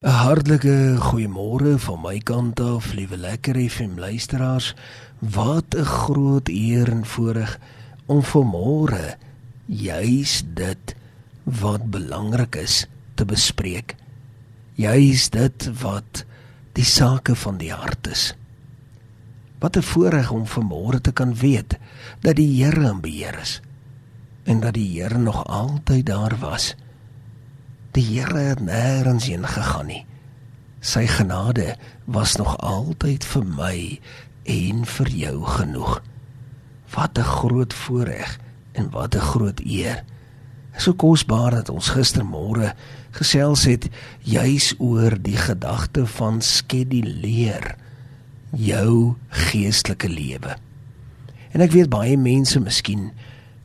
'n Hartlike goeiemôre van my kant af, liewe lekker FM luisteraars. Wat 'n groot eer en voorreg om vanmôre juis dit wat belangrik is te bespreek. Juis dit wat die sake van die hart is. Wat 'n voorreg om vanmôre te kan weet dat die Here in beheer is en dat die Here nog altyd daar was. Die Here het nêrens heen gegaan nie. Sy genade was nog altyd vir my en vir jou genoeg. Wat 'n groot voorreg en wat 'n groot eer. So kosbaar dat ons gistermôre gesels het juis oor die gedagte van skeduleer jou geestelike lewe. En ek weet baie mense miskien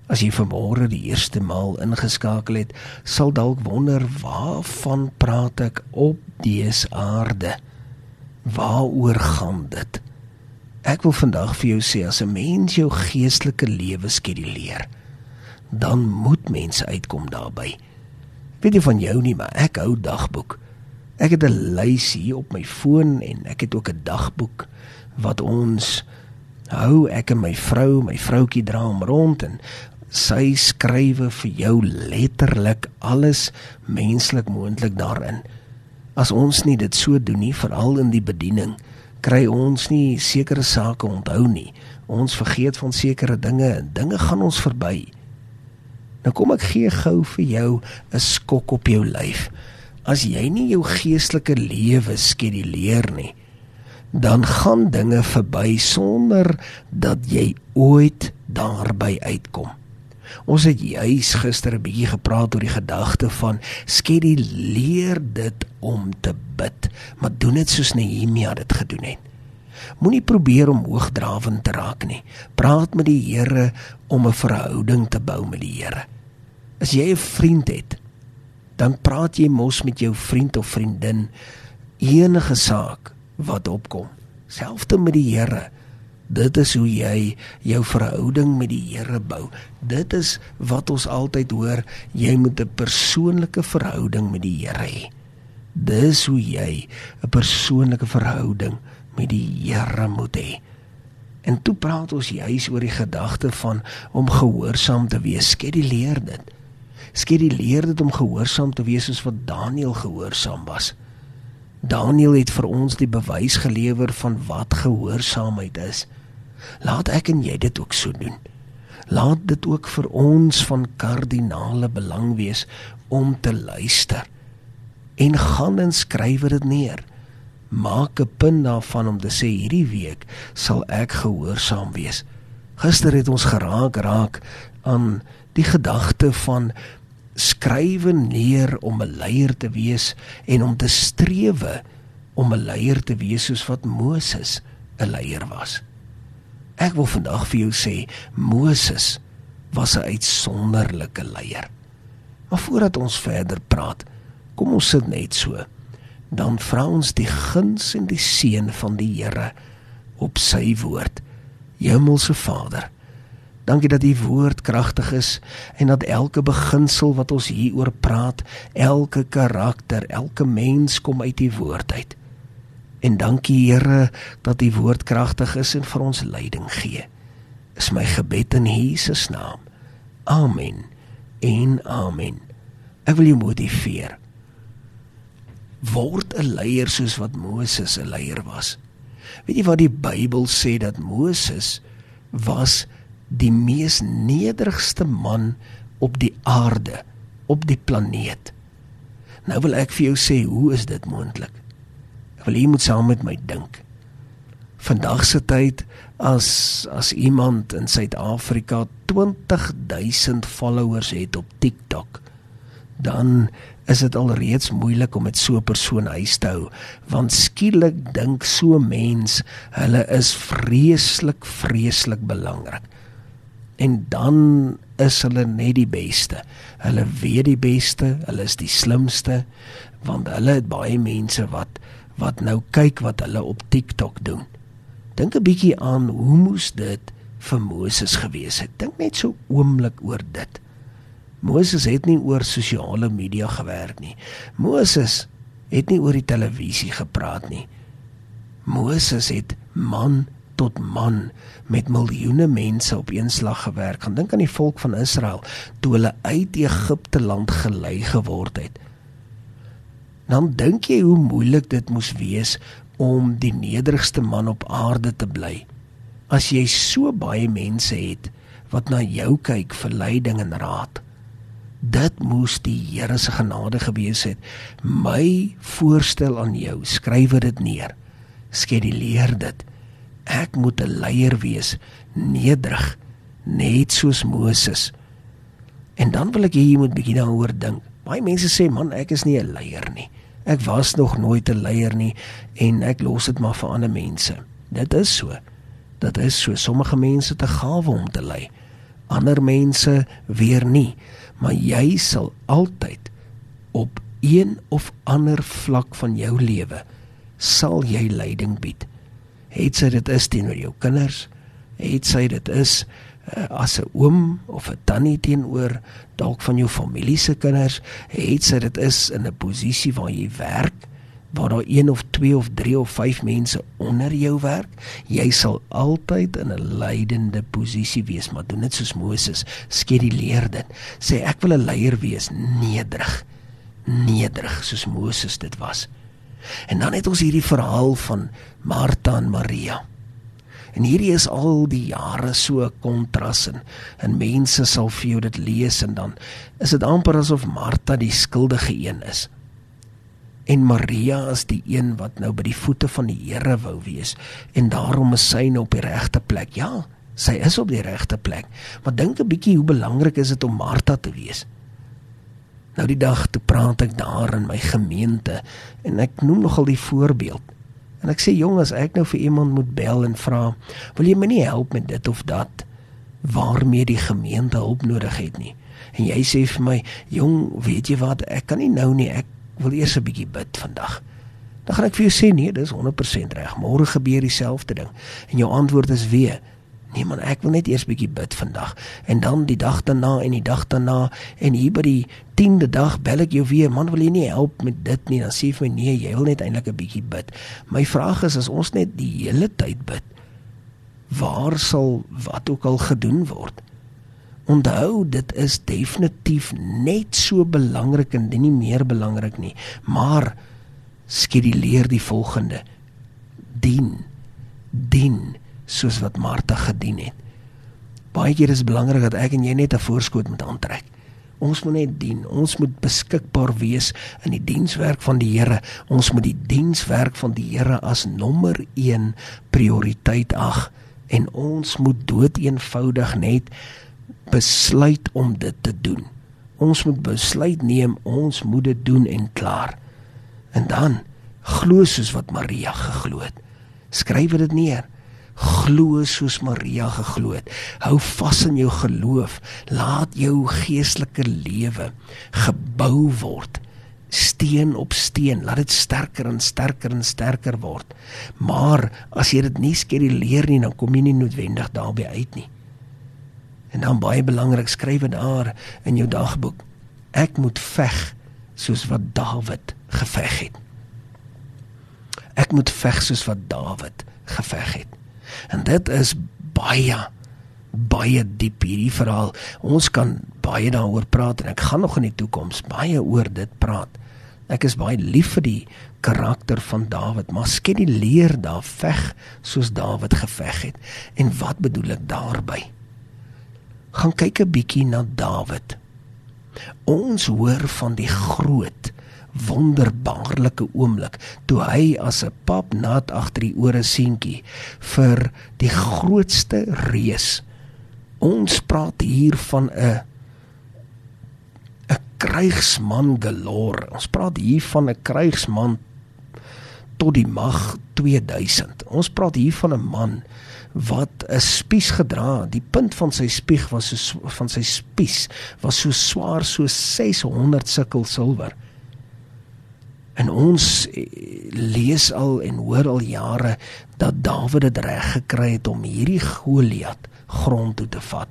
As jy vanmôre die eerste maal ingeskakel het, sal dalk wonder waarvan praat ek op dese aarde? Waaroor gaan dit? Ek wil vandag vir jou sê as 'n mens jou geestelike lewe skeduleer, dan moet mense uitkom daarby. Weet jy van jou nie, maar ek hou dagboek. Ek het 'n lys hier op my foon en ek het ook 'n dagboek wat ons hou ek en my vrou, my vroutjie dra hom rond en sy skrywe vir jou letterlik alles menslik moontlik daarin. As ons nie dit so doen nie, veral in die bediening, kry ons nie sekere sake onthou nie. Ons vergeet van sekere dinge en dinge gaan ons verby. Nou kom ek gee gou vir jou 'n skok op jou lyf. As jy nie jou geestelike lewe skeduleer nie, dan gaan dinge verby sonder dat jy ooit daarby uitkom. Ons het juis gister 'n bietjie gepraat oor die gedagte van skeduleer dit om te bid, maar doen dit soos Nehemia dit gedoen het. Moenie probeer om hoogdrawend te raak nie. Praat met die Here om 'n verhouding te bou met die Here. As jy 'n vriend het, dan praat jy mos met jou vriend of vriendin enige saak wat opkom. Selfs met die Here. Dit is hoe jy jou verhouding met die Here bou. Dit is wat ons altyd hoor, jy moet 'n persoonlike verhouding met die Here hê. Dis hoe jy 'n persoonlike verhouding met die Here moet hê. En toe praat ons juis oor die gedagte van om gehoorsaam te wees. Skeduleer dit. Skeduleer dit om gehoorsaam te wees soos wat Daniël gehoorsaam was. Daniël het vir ons die bewys gelewer van wat gehoorsaamheid is. Laat ek en jy dit ook so doen. Laat dit ook vir ons van kardinale belang wees om te luister. En gaan en skryf dit neer. Maak 'n punt daarvan om te sê hierdie week sal ek gehoorsaam wees. Gister het ons geraak raak aan die gedagte van skrywe neer om 'n leier te wees en om te strewe om 'n leier te wees soos wat Moses 'n leier was. Ek wil vandag vir jou sê Moses was 'n uitsonderlike leier. Maar voordat ons verder praat, kom ons sit net so. Dan vra ons die guns en die seën van die Here op sy woord. Hemelse Vader, dankie dat u woord kragtig is en dat elke beginsel wat ons hieroor praat, elke karakter, elke mens kom uit u woord uit. En dankie Here dat U woord kragtig is en vir ons leiding gee. Is my gebed in Jesus naam. Amen. En amen. Ek wil jou motiveer. Word 'n leier soos wat Moses 'n leier was. Weet jy wat die Bybel sê dat Moses was die mees nederigste man op die aarde, op die planeet. Nou wil ek vir jou sê, hoe is dit moontlik? wil jy moet saam met my dink. Vandag se tyd as as iemand in Suid-Afrika 20000 followers het op TikTok, dan is dit alreeds moeilik om met so 'n persoon huis te hou, want skielik dink so mens hulle is vreeslik vreeslik belangrik. En dan is hulle net die beste. Hulle weet die beste, hulle is die slimste want hulle het baie mense wat wat nou kyk wat hulle op TikTok doen. Dink 'n bietjie aan hoe moes dit vir Moses gewees het. Dink net so oomblik oor dit. Moses het nie oor sosiale media gewerk nie. Moses het nie oor die televisie gepraat nie. Moses het man tot man met miljoene mense op een slag gewerk. Gaan dink aan die volk van Israel toe hulle uit Egipte land gelei geword het. Dan dink jy hoe moeilik dit moes wees om die nederigste man op aarde te bly. As jy so baie mense het wat na jou kyk vir leiding en raad. Dit moes die Here se genade gewees het. My voorstel aan jou, skryf dit neer. Skeduleer dit ek moet 'n leier wees, nederig, net soos Moses. En dan wil ek hê jy moet bietjie daaroor dink. Baie mense sê man, ek is nie 'n leier nie. Ek was nog nooit 'n leier nie en ek los dit maar vir ander mense. Dit is so. Dit is so sommige mense te gawe om te lei. Ander mense weer nie. Maar jy sal altyd op een of ander vlak van jou lewe sal jy leiding bied het sy dit is teenoor jou kinders het sy dit is uh, as 'n oom of 'n tannie teenoor dalk van jou familie se kinders het sy dit is in 'n posisie waar jy werk waar daar een of twee of drie of vyf mense onder jou werk jy sal altyd in 'n leidende posisie wees maar doen dit soos Moses skeduleer dit. Sê ek wil 'n leier wees nederig nederig soos Moses dit was En dan het ons hierdie verhaal van Martha en Maria. En hierdie is al die jare so kontras en, en mense sal vir jou dit lees en dan is dit amper asof Martha die skuldige een is. En Maria is die een wat nou by die voete van die Here wou wees en daarom is sy nou op die regte plek. Ja, sy is op die regte plek. Maar dink 'n bietjie hoe belangrik is dit om Martha te wees? Nou die dag toe praat ek daar in my gemeente en ek noem nogal die voorbeeld. En ek sê jong as ek nou vir iemand moet bel en vra, "Wil jy my nie help met dit of dat waarmee die gemeente hulp nodig het nie?" En jy sê vir my, "Jong, weet jy wat, ek kan nie nou nie, ek wil eers 'n bietjie bid vandag." Dan gaan ek vir jou sê, "Nee, dis 100% reg. Môre gebeur dieselfde ding." En jou antwoord is weer, Nee man, ek wil net eers bietjie bid vandag en dan die dag daarna en die dag daarna en hier by die 10de dag bel ek jou weer. Man, wil jy nie help met dit nie? Dan sê jy vir my nee, jy wil net eintlik 'n bietjie bid. My vraag is as ons net die hele tyd bid, waar sal wat ook al gedoen word? Onthou, dit is definitief net so belangrik en nie meer belangrik nie, maar skeduleer die volgende: dien, dien soos wat Martha gedien het. Baie keer is belangrik dat ek en jy net 'n voorskot moet aantrek. Ons moet net dien. Ons moet beskikbaar wees in die dienswerk van die Here. Ons moet die dienswerk van die Here as nommer 1 prioriteit ag en ons moet doeteenvoudig net besluit om dit te doen. Ons moet besluit neem, ons moet dit doen en klaar. En dan glo soos wat Maria geglo het. Skryf dit neer glo soos Maria geglo het. Hou vas in jou geloof. Laat jou geestelike lewe gebou word steen op steen. Laat dit sterker en sterker en sterker word. Maar as jy dit nie skeduleer nie, dan kom jy nie noodwendig daarby uit nie. En dan baie belangrik, skryf dit daar in jou dagboek. Ek moet veg soos wat Dawid geveg het. Ek moet veg soos wat Dawid geveg het. En dit is baie baie diep hierdie verhaal. Ons kan baie daaroor praat en ek gaan nog in die toekoms baie oor dit praat. Ek is baie lief vir die karakter van Dawid, maar skien die leer daar veg soos Dawid geveg het. En wat bedoel ek daarmee? Gaan kyk 'n bietjie na Dawid. Ons hoor van die groot wonderbaarlike oomblik toe hy as 'n pap nat agter die ore seentjie vir die grootste reus. Ons praat hier van 'n 'n krygsman galore. Ons praat hier van 'n krygsman tot die mag 2000. Ons praat hier van 'n man wat 'n spies gedra. Die punt van sy spieg was so van sy spies was so swaar so 600 sikkel silwer. En ons eh, lees al en hoor al jare dat Dawid dit reg gekry het om hierdie Goliat grond toe te vat.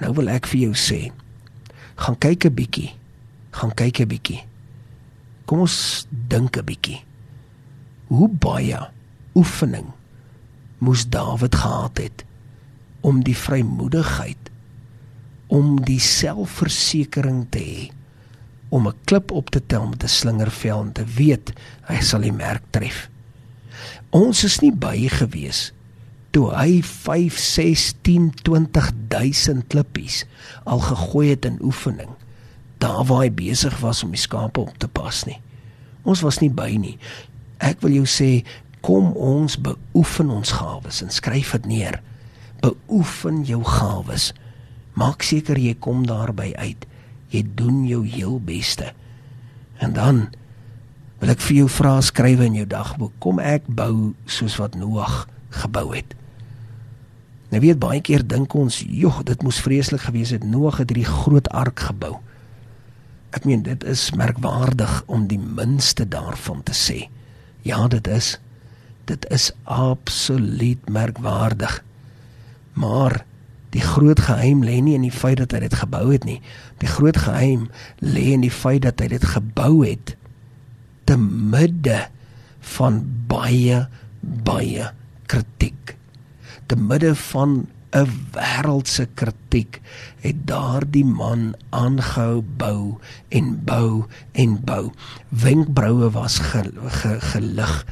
Nou wil ek vir jou sê, gaan kyk 'n bietjie. Gaan kyk 'n bietjie. Kom ons dink 'n bietjie. Hoe baie oefening moes Dawid gehad het om die vrymoedigheid om die selfversekering te hê om 'n klip op te tel met 'n slingervel en te weet hy sal die merk tref. Ons is nie by gewees toe hy 5 6 10 20000 klippies al gegooi het in oefening daar waar hy besig was om die skape op te pas nie. Ons was nie by nie. Ek wil jou sê kom ons beoefen ons gawes en skryf dit neer. Beoefen jou gawes. Maak seker jy kom daarby uit. Jy doen jou heel beste. En dan wil ek vir jou vra skrywe in jou dagboek. Kom ek bou soos wat Noag gebou het. Nou weet baie keer dink ons, "Jog, dit moes vreeslik gewees het. Noag het hierdie groot ark gebou." Ek meen dit is merkwaardig om die minste daarvan te sê. Ja, dit is dit is absoluut merkwaardig. Maar die groot geheim lê nie in die feit dat hy dit gebou het nie. Die groot geheim lê in die feit dat hy dit gebou het te midde van baie baie kritiek. Te midde van 'n wêreldse kritiek het daardie man aangehou bou en bou en bou. Wenkbroue was ge, ge, gelig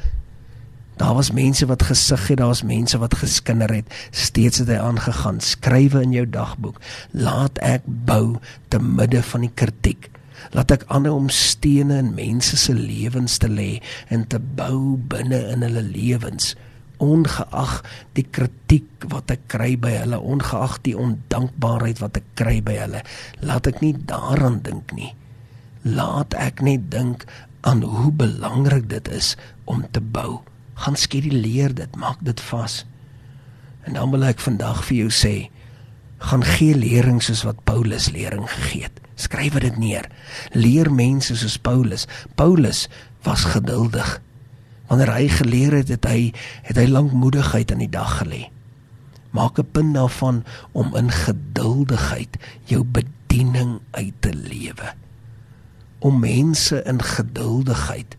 Daar was mense wat gesig het, daar was mense wat geskinder het. Steeds het hy aangegaan. Skrywe in jou dagboek. Laat ek bou te midde van die kritiek. Laat ek aanhou om stene in mense se lewens te lê en te bou binne in hulle lewens ongeag die kritiek wat ek kry by hulle ongeag die ondankbaarheid wat ek kry by hulle laat ek nie daaraan dink nie laat ek net dink aan hoe belangrik dit is om te bou gaan skeduleer dit, maak dit vas. En dan wil ek vandag vir jou sê, gaan gee lering soos wat Paulus lering gegee het. Skryf dit neer. Leer mense soos Paulus. Paulus was geduldig. Wanneer hy geleer het, het hy het hy lankmoedigheid aan die dag gelê. Maak 'n punt daarvan om in geduldigheid jou bediening uit te lewe. Om mense in geduldigheid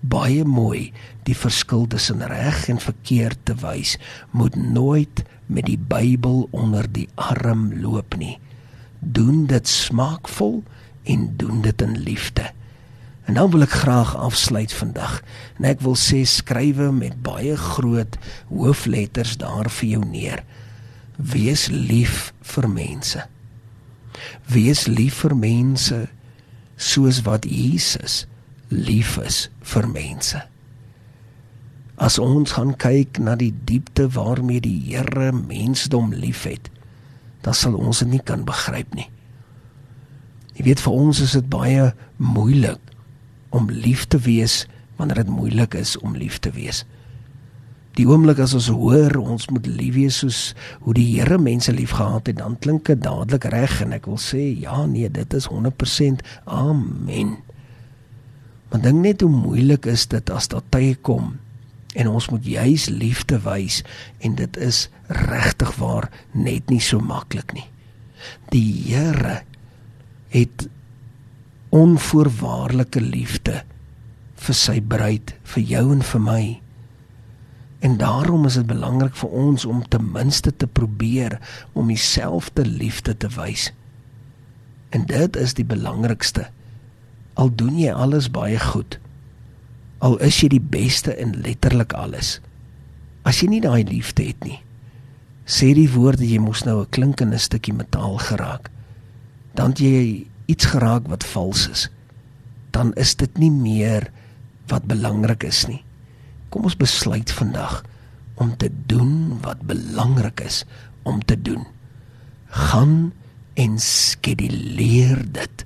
baie mooi die verskil tussen reg en verkeerd te wys, moet nooit met die Bybel onder die arm loop nie. Doen dit smaakvol en doen dit in liefde. En nou wil ek graag afsluit vandag. En ek wil sê skrywe met baie groot hoofletters daar vir jou neer. Wees lief vir mense. Wees lief vir mense soos wat Jesus lief is vir mense. As ons gaan kyk na die diepte waarmee die Here mensdom liefhet, dan sal ons dit nie kan begryp nie. Jy weet vir ons is dit baie moeilik om lief te wees wanneer dit moeilik is om lief te wees. Die oomblik as ons hoor ons moet lief wees soos hoe die Here mense liefgehad het, dan klink dit dadelik reg en ek wil sê ja nee, dit is 100% amen. Maar dink net hoe moeilik is dit as daar tye kom en ons moet juis liefde wys en dit is regtig waar net nie so maklik nie. Die Here het onvoorwaardelike liefde vir sy bruid, vir jou en vir my. En daarom is dit belangrik vir ons om ten minste te probeer om dieselfde liefde te wys. En dit is die belangrikste al doen jy alles baie goed al is jy die beste in letterlik alles as jy nie daai liefde het nie sê die woorde jy moes nou 'n klinkende stukkie metaal geraak dan jy iets geraak wat vals is dan is dit nie meer wat belangrik is nie. Kom ons besluit vandag om te doen wat belangrik is om te doen. Gaan en skeduleer dit.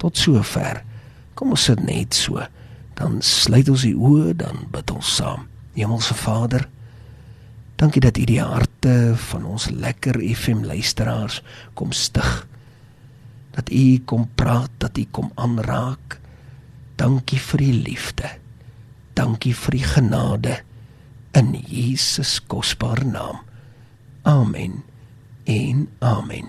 Tot sover Kom ons sit net so. Dan sluit ons die oë, dan bid ons saam. Hemelse Vader, dankie dat U die harte van ons lekker FM luisteraars kom stig. Dat U kom praat, dat U kom aanraak. Dankie vir U liefde. Dankie vir U genade in Jesus kosbare naam. Amen. En amen.